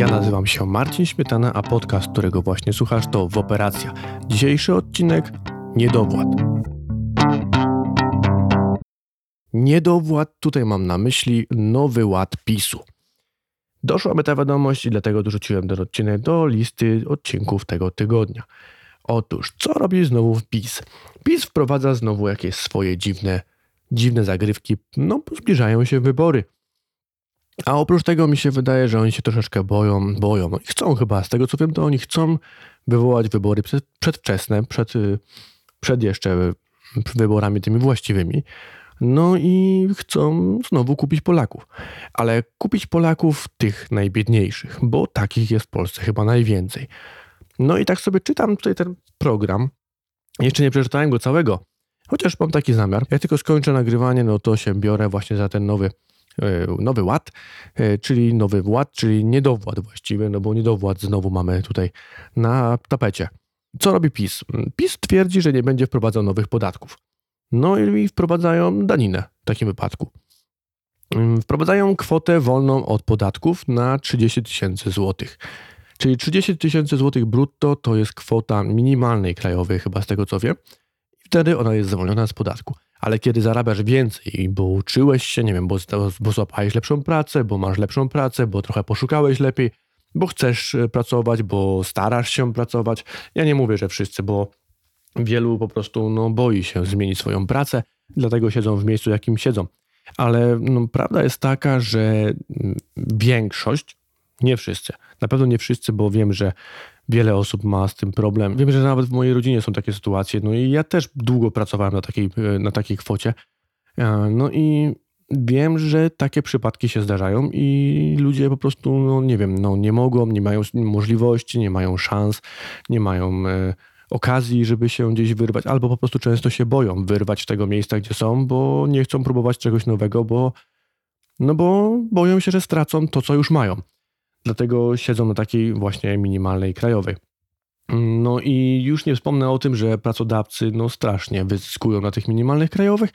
Ja nazywam się Marcin Śmietana, a podcast, którego właśnie słuchasz, to Woperacja. Dzisiejszy odcinek Niedowład. Niedowład, tutaj mam na myśli nowy ład PiSu. Doszła mi ta wiadomość i dlatego dorzuciłem ten odcinek do listy odcinków tego tygodnia. Otóż, co robi znowu PiS? PiS wprowadza znowu jakieś swoje dziwne, dziwne zagrywki. No, zbliżają się wybory. A oprócz tego mi się wydaje, że oni się troszeczkę boją, boją i chcą chyba, z tego co wiem, to oni chcą wywołać wybory przed, przedwczesne, przed, przed jeszcze wyborami tymi właściwymi. No i chcą znowu kupić Polaków. Ale kupić Polaków tych najbiedniejszych, bo takich jest w Polsce chyba najwięcej. No i tak sobie czytam tutaj ten program. Jeszcze nie przeczytałem go całego, chociaż mam taki zamiar. Jak tylko skończę nagrywanie, no to się biorę właśnie za ten nowy nowy ład, e, czyli nowy ład, czyli niedowład właściwie, no bo niedowład znowu mamy tutaj na tapecie. Co robi PiS? PiS twierdzi, że nie będzie wprowadzał nowych podatków. No i wprowadzają daninę w takim wypadku. Mm, wprowadzają kwotę wolną od podatków na 30 tysięcy złotych. Czyli 30 tysięcy złotych brutto to jest kwota minimalnej krajowej, chyba z tego co wiem. Wtedy ona jest zwolniona z podatku ale kiedy zarabiasz więcej, bo uczyłeś się, nie wiem, bo, bo złapałeś lepszą pracę, bo masz lepszą pracę, bo trochę poszukałeś lepiej, bo chcesz e, pracować, bo starasz się pracować. Ja nie mówię, że wszyscy, bo wielu po prostu no, boi się zmienić swoją pracę, dlatego siedzą w miejscu, jakim siedzą. Ale no, prawda jest taka, że mm, większość, nie wszyscy, na pewno nie wszyscy, bo wiem, że Wiele osób ma z tym problem. Wiem, że nawet w mojej rodzinie są takie sytuacje. No i ja też długo pracowałem na takiej, e, na takiej kwocie. E, no i wiem, że takie przypadki się zdarzają i ludzie po prostu, no nie wiem, no nie mogą, nie mają możliwości, nie mają szans, nie mają e, okazji, żeby się gdzieś wyrwać, albo po prostu często się boją wyrwać z tego miejsca, gdzie są, bo nie chcą próbować czegoś nowego, bo, no bo boją się, że stracą to, co już mają. Dlatego siedzą na takiej właśnie minimalnej krajowej. No i już nie wspomnę o tym, że pracodawcy no strasznie wyzyskują na tych minimalnych krajowych,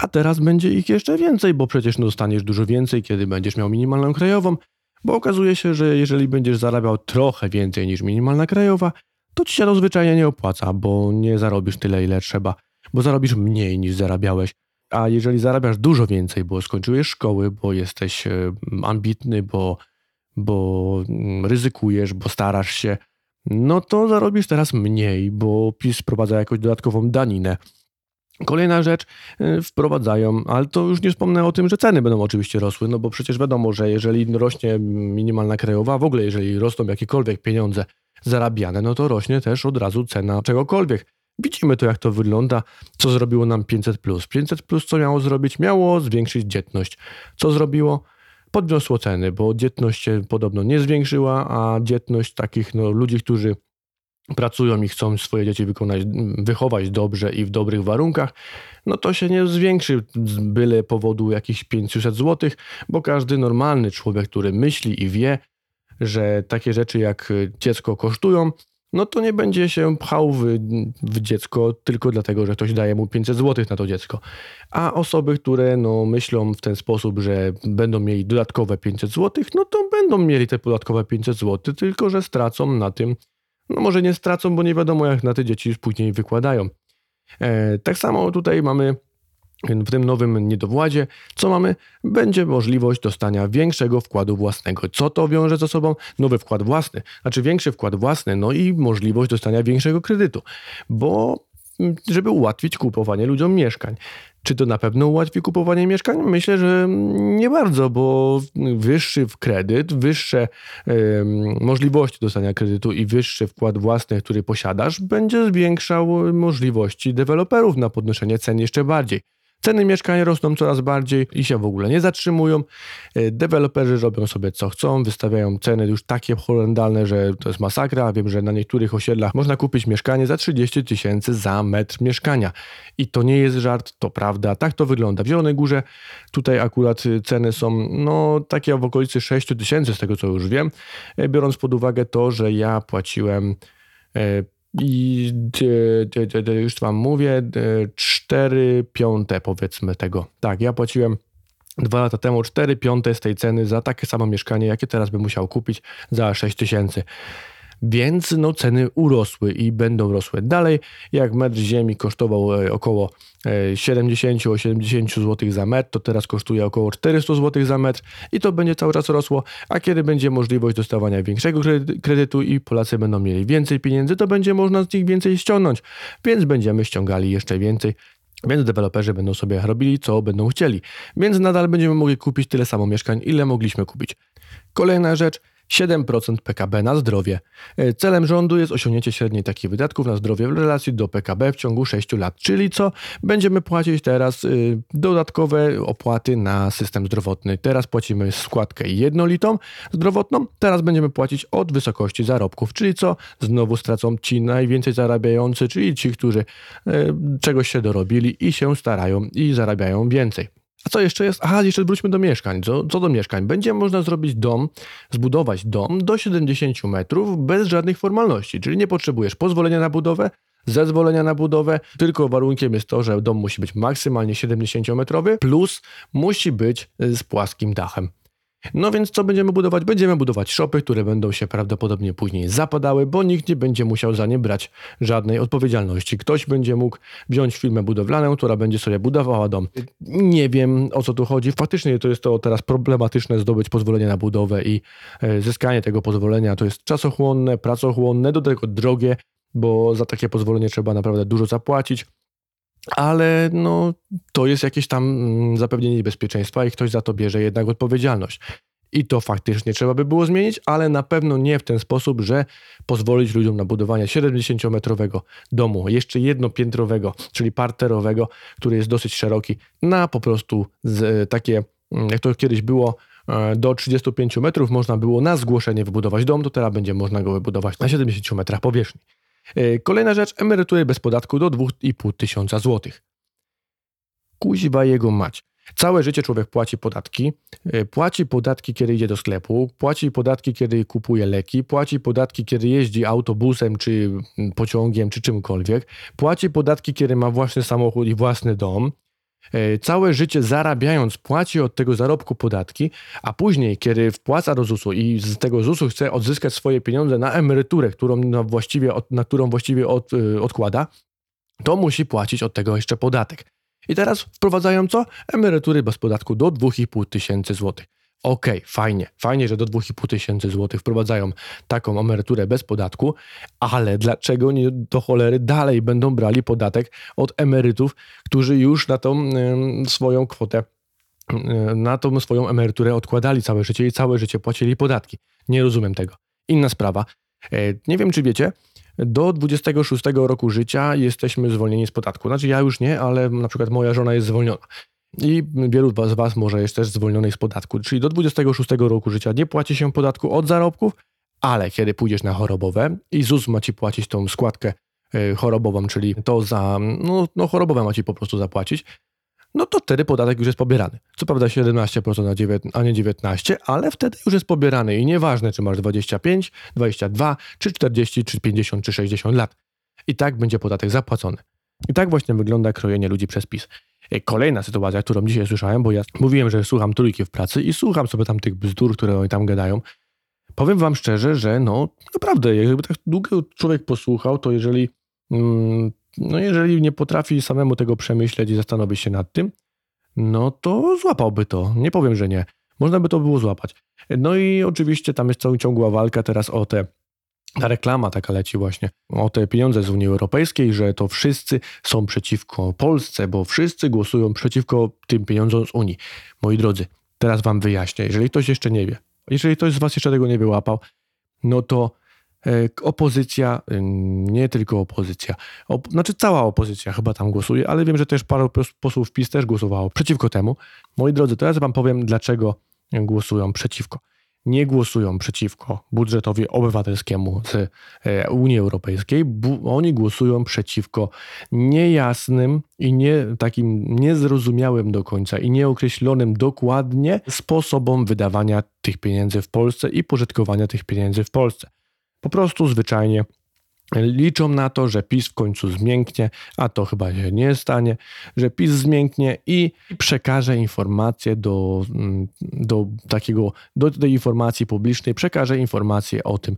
a teraz będzie ich jeszcze więcej, bo przecież dostaniesz dużo więcej, kiedy będziesz miał minimalną krajową, bo okazuje się, że jeżeli będziesz zarabiał trochę więcej niż minimalna krajowa, to ci się to zwyczajnie nie opłaca, bo nie zarobisz tyle, ile trzeba, bo zarobisz mniej niż zarabiałeś. A jeżeli zarabiasz dużo więcej, bo skończyłeś szkoły, bo jesteś e, ambitny, bo bo mm, ryzykujesz, bo starasz się, no to zarobisz teraz mniej, bo PiS wprowadza jakąś dodatkową daninę. Kolejna rzecz, y, wprowadzają, ale to już nie wspomnę o tym, że ceny będą oczywiście rosły, no bo przecież wiadomo, że jeżeli rośnie minimalna krajowa, w ogóle jeżeli rosną jakiekolwiek pieniądze zarabiane, no to rośnie też od razu cena czegokolwiek. Widzimy to, jak to wygląda, co zrobiło nam 500. 500 co miało zrobić? Miało zwiększyć dzietność. Co zrobiło? Podniosło ceny, bo dzietność się podobno nie zwiększyła, a dzietność takich no, ludzi, którzy pracują i chcą swoje dzieci wykonać, wychować dobrze i w dobrych warunkach, no to się nie zwiększy z byle powodu jakichś 500 zł, bo każdy normalny człowiek, który myśli i wie, że takie rzeczy jak dziecko kosztują, no to nie będzie się pchał w, w, dziecko tylko dlatego, że ktoś daje mu 500 zł na to dziecko. A osoby, które no, myślą w ten sposób, że będą mieli dodatkowe 500 zł, no to będą mieli te dodatkowe 500 zł, tylko że stracą na tym, no może nie stracą, bo nie wiadomo jak na te dzieci później wykładają. E, tak samo tutaj mamy w tym nowym niedowładzie, co mamy? Będzie możliwość dostania większego wkładu własnego. Co to wiąże ze sobą? Nowy wkład własny, znaczy większy wkład własny, no i możliwość dostania większego kredytu, bo mm, żeby ułatwić kupowanie ludziom mieszkań. Czy to na pewno ułatwi kupowanie mieszkań? Myślę, że nie bardzo, bo wyższy kredyt, wyższe możliwości dostania kredytu i wyższy wkład własny, który posiadasz, będzie zwiększał możliwości deweloperów na podnoszenie cen jeszcze bardziej. Ceny mieszkań rosną coraz bardziej i się w ogóle nie zatrzymują. E, deweloperzy robią sobie co chcą, wystawiają ceny już takie horrendalne, że to jest masakra. Wiem, że na niektórych osiedlach można kupić mieszkanie za 30 tysięcy za metr mieszkania. I to nie jest żart, to prawda. Tak to wygląda. W Zielonej Górze tutaj akurat ceny są no takie w okolicy 6 tysięcy, z tego co już wiem, e, biorąc pod uwagę to, że ja płaciłem e, i już wam mówię, 4 piąte powiedzmy tego. Tak, ja płaciłem dwa lata temu 4 piąte z tej ceny za takie samo mieszkanie, jakie teraz bym musiał kupić za 6 tysięcy. Więc no, ceny urosły i będą rosły dalej. Jak metr ziemi kosztował e, około 70-80 zł za metr, to teraz kosztuje około 400 zł za metr i to będzie cały czas rosło. A kiedy będzie możliwość dostawania większego kredytu i Polacy będą mieli więcej pieniędzy, to będzie można z nich więcej ściągnąć. Więc będziemy ściągali jeszcze więcej. Więc deweloperzy będą sobie robili, co będą chcieli. Więc nadal będziemy mogli kupić tyle samo mieszkań, ile mogliśmy kupić. Kolejna rzecz, 7% PKB na zdrowie. E, celem rządu jest osiągnięcie średniej takich wydatków na zdrowie w relacji do PKB w ciągu 6 lat. Czyli co? Będziemy płacić teraz y, dodatkowe opłaty na system zdrowotny. Teraz płacimy składkę jednolitą zdrowotną, teraz będziemy płacić od wysokości zarobków. Czyli co? Znowu stracą ci najwięcej zarabiający, czyli ci, którzy y, czegoś się dorobili i się starają i zarabiają więcej. A co jeszcze jest? Aha, jeszcze wróćmy do mieszkań. Co, co do mieszkań? Będzie można zrobić dom, zbudować dom do 70 metrów bez żadnych formalności, czyli nie potrzebujesz pozwolenia na budowę, zezwolenia na budowę, tylko warunkiem jest to, że dom musi być maksymalnie 70-metrowy, plus musi być z płaskim dachem. No więc co będziemy budować? Będziemy budować shopy, które będą się prawdopodobnie później zapadały, bo nikt nie będzie musiał za nie brać żadnej odpowiedzialności. Ktoś będzie mógł wziąć firmę budowlaną, która będzie sobie budowała dom. Nie wiem o co tu chodzi. Faktycznie to jest to teraz problematyczne zdobyć pozwolenie na budowę i e, zyskanie tego pozwolenia to jest czasochłonne, pracochłonne, do tego drogie, bo za takie pozwolenie trzeba naprawdę dużo zapłacić ale no, to jest jakieś tam mm, zapewnienie bezpieczeństwa i ktoś za to bierze jednak odpowiedzialność. I to faktycznie trzeba by było zmienić, ale na pewno nie w ten sposób, że pozwolić ludziom na budowanie 70-metrowego domu, jeszcze jednopiętrowego, czyli parterowego, który jest dosyć szeroki, na po prostu z, takie, mm, jak to kiedyś było, e, do 35 metrów można było na zgłoszenie wybudować dom, to teraz będzie można go wybudować na 70 metrach powierzchni. E, kolejna rzecz, emerytury bez podatku do 2,5 tysiąca złotych. Kuźwa jego mać. Całe życie człowiek płaci podatki. E, płaci podatki, kiedy idzie do sklepu, płaci podatki, kiedy kupuje leki, płaci podatki, kiedy jeździ autobusem, czy pociągiem, czy czymkolwiek. Płaci podatki, kiedy ma własny samochód i własny dom. E, całe życie zarabiając płaci od tego zarobku podatki, a później, kiedy wpłaca do ZUS-u i z tego ZUS-u chce odzyskać swoje pieniądze na emeryturę, którą na, właściwie, na którą właściwie od, e, odkłada, to musi płacić od tego jeszcze podatek. I teraz wprowadzają co? Emerytury bez podatku do 2,5 tysięcy złotych. Okay, fajnie, fajnie, że do 2,5 tysięcy złotych wprowadzają taką emeryturę bez podatku, ale dlaczego nie do cholery dalej będą brali podatek od emerytów, którzy już na tą y, swoją kwotę, y, na tą swoją emeryturę odkładali całe życie i całe życie płacili podatki? Nie rozumiem tego. Inna sprawa. E, nie wiem, czy wiecie, do 26 roku życia jesteśmy zwolnieni z podatku. Znaczy ja już nie, ale na przykład moja żona jest zwolniona. I wielu z Was może jest też zwolnionych z podatku. Czyli do 26 roku życia nie płaci się podatku od zarobków, ale kiedy pójdziesz na chorobowe i ZUS ma Ci płacić tą składkę e, chorobową, czyli to za, no, no chorobowe ma Ci po prostu zapłacić, no to wtedy podatek już jest pobierany. Co prawda 17%, a nie 19%, ale wtedy już jest pobierany i nieważne, czy masz 25, 22, czy 40, czy 50, czy 60 lat. I tak będzie podatek zapłacony. I tak właśnie wygląda krojenie ludzi przez PiS. E, kolejna sytuacja, którą dzisiaj słyszałem, bo ja mówiłem, że słucham trójki w pracy i słucham sobie tam tych bzdur, które oni tam gadają. Powiem wam szczerze, że no naprawdę, jakby tak długo człowiek posłuchał, to jeżeli, mm, no jeżeli nie potrafi samemu tego przemyśleć i zastanowić się nad tym, no to złapałby to. Nie powiem, że nie. Można by to było złapać. No i oczywiście tam jest ciągła walka teraz o te ta reklama taka leci właśnie o te pieniądze z Unii Europejskiej, że to wszyscy są przeciwko Polsce, bo wszyscy głosują przeciwko tym pieniądzom z Unii. Moi drodzy, teraz wam wyjaśnię, jeżeli ktoś jeszcze nie wie, jeżeli ktoś z was jeszcze tego nie wyłapał, no to e, opozycja, y, nie tylko opozycja, op, znaczy cała opozycja chyba tam głosuje, ale wiem, że też paru posłów PiS też głosowało przeciwko temu. Moi drodzy, teraz wam powiem, dlaczego głosują przeciwko nie głosują przeciwko budżetowi obywatelskiemu z e, Unii Europejskiej. Oni głosują przeciwko niejasnym i nie, takim niezrozumiałym do końca i nieokreślonym dokładnie sposobom wydawania tych pieniędzy w Polsce i pożytkowania tych pieniędzy w Polsce. Po prostu zwyczajnie liczą na to, że PiS w końcu zmięknie, a to chyba się nie stanie, że PiS zmięknie i przekaże informację do, mm, do takiego, do tej informacji publicznej, przekaże informację o tym,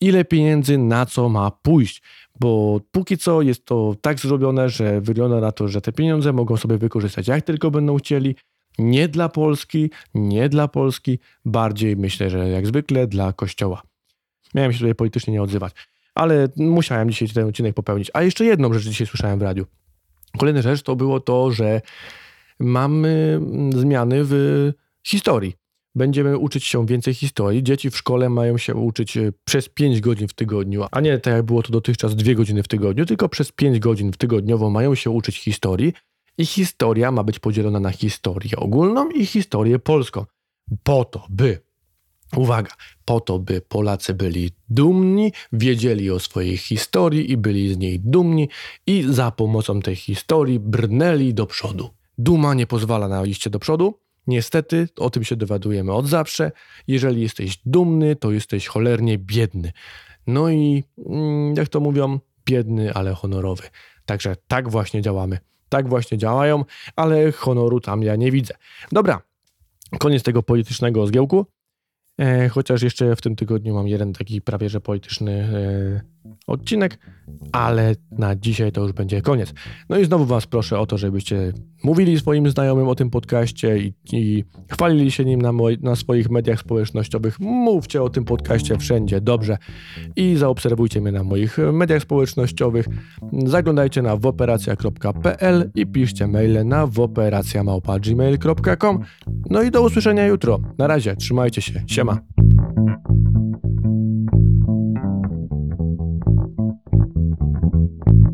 ile pieniędzy na co ma pójść, bo póki co jest to tak zrobione, że wygląda na to, że te pieniądze mogą sobie wykorzystać jak tylko będą chcieli, nie dla Polski, nie dla Polski, bardziej myślę, że jak zwykle dla Kościoła. Miałem się tutaj politycznie nie odzywać ale musiałem dzisiaj ten odcinek popełnić. A jeszcze jedną rzecz dzisiaj słyszałem w radiu. Kolejna rzecz to było to, że mamy zmiany w historii. Będziemy uczyć się więcej historii. Dzieci w szkole mają się uczyć e, przez 5 godzin w tygodniu, a nie tak jak było to dotychczas 2 godziny w tygodniu, tylko przez 5 godzin w tygodniowo mają się uczyć historii i historia ma być podzielona na historię ogólną i historię polską. Po to, by Uwaga, po to, by Polacy byli dumni, wiedzieli o swojej historii i byli z niej dumni i za pomocą tej historii brnęli do przodu. Duma nie pozwala na iście do przodu. Niestety, o tym się dowiadujemy od zawsze. Jeżeli jesteś dumny, to jesteś cholernie biedny. No i mm, jak to mówią, biedny, ale honorowy. Także tak właśnie działamy. Tak właśnie działają, ale honoru tam ja nie widzę. Dobra, koniec tego politycznego zgiełku. E, chociaż jeszcze w tym tygodniu mam jeden taki prawie że polityczny e, odcinek, ale na dzisiaj to już będzie koniec. No i znowu Was proszę o to, żebyście mówili swoim znajomym o tym podcaście i, i chwalili się nim na, moi, na, swoich mediach społecznościowych. Mówcie o tym podcaście wszędzie dobrze i zaobserwujcie mnie na moich mediach społecznościowych. Zaglądajcie na woperacja.pl i piszcie maile na woperacjamałpa.gmail.com. No i do usłyszenia jutro. Na razie, trzymajcie się. Siema.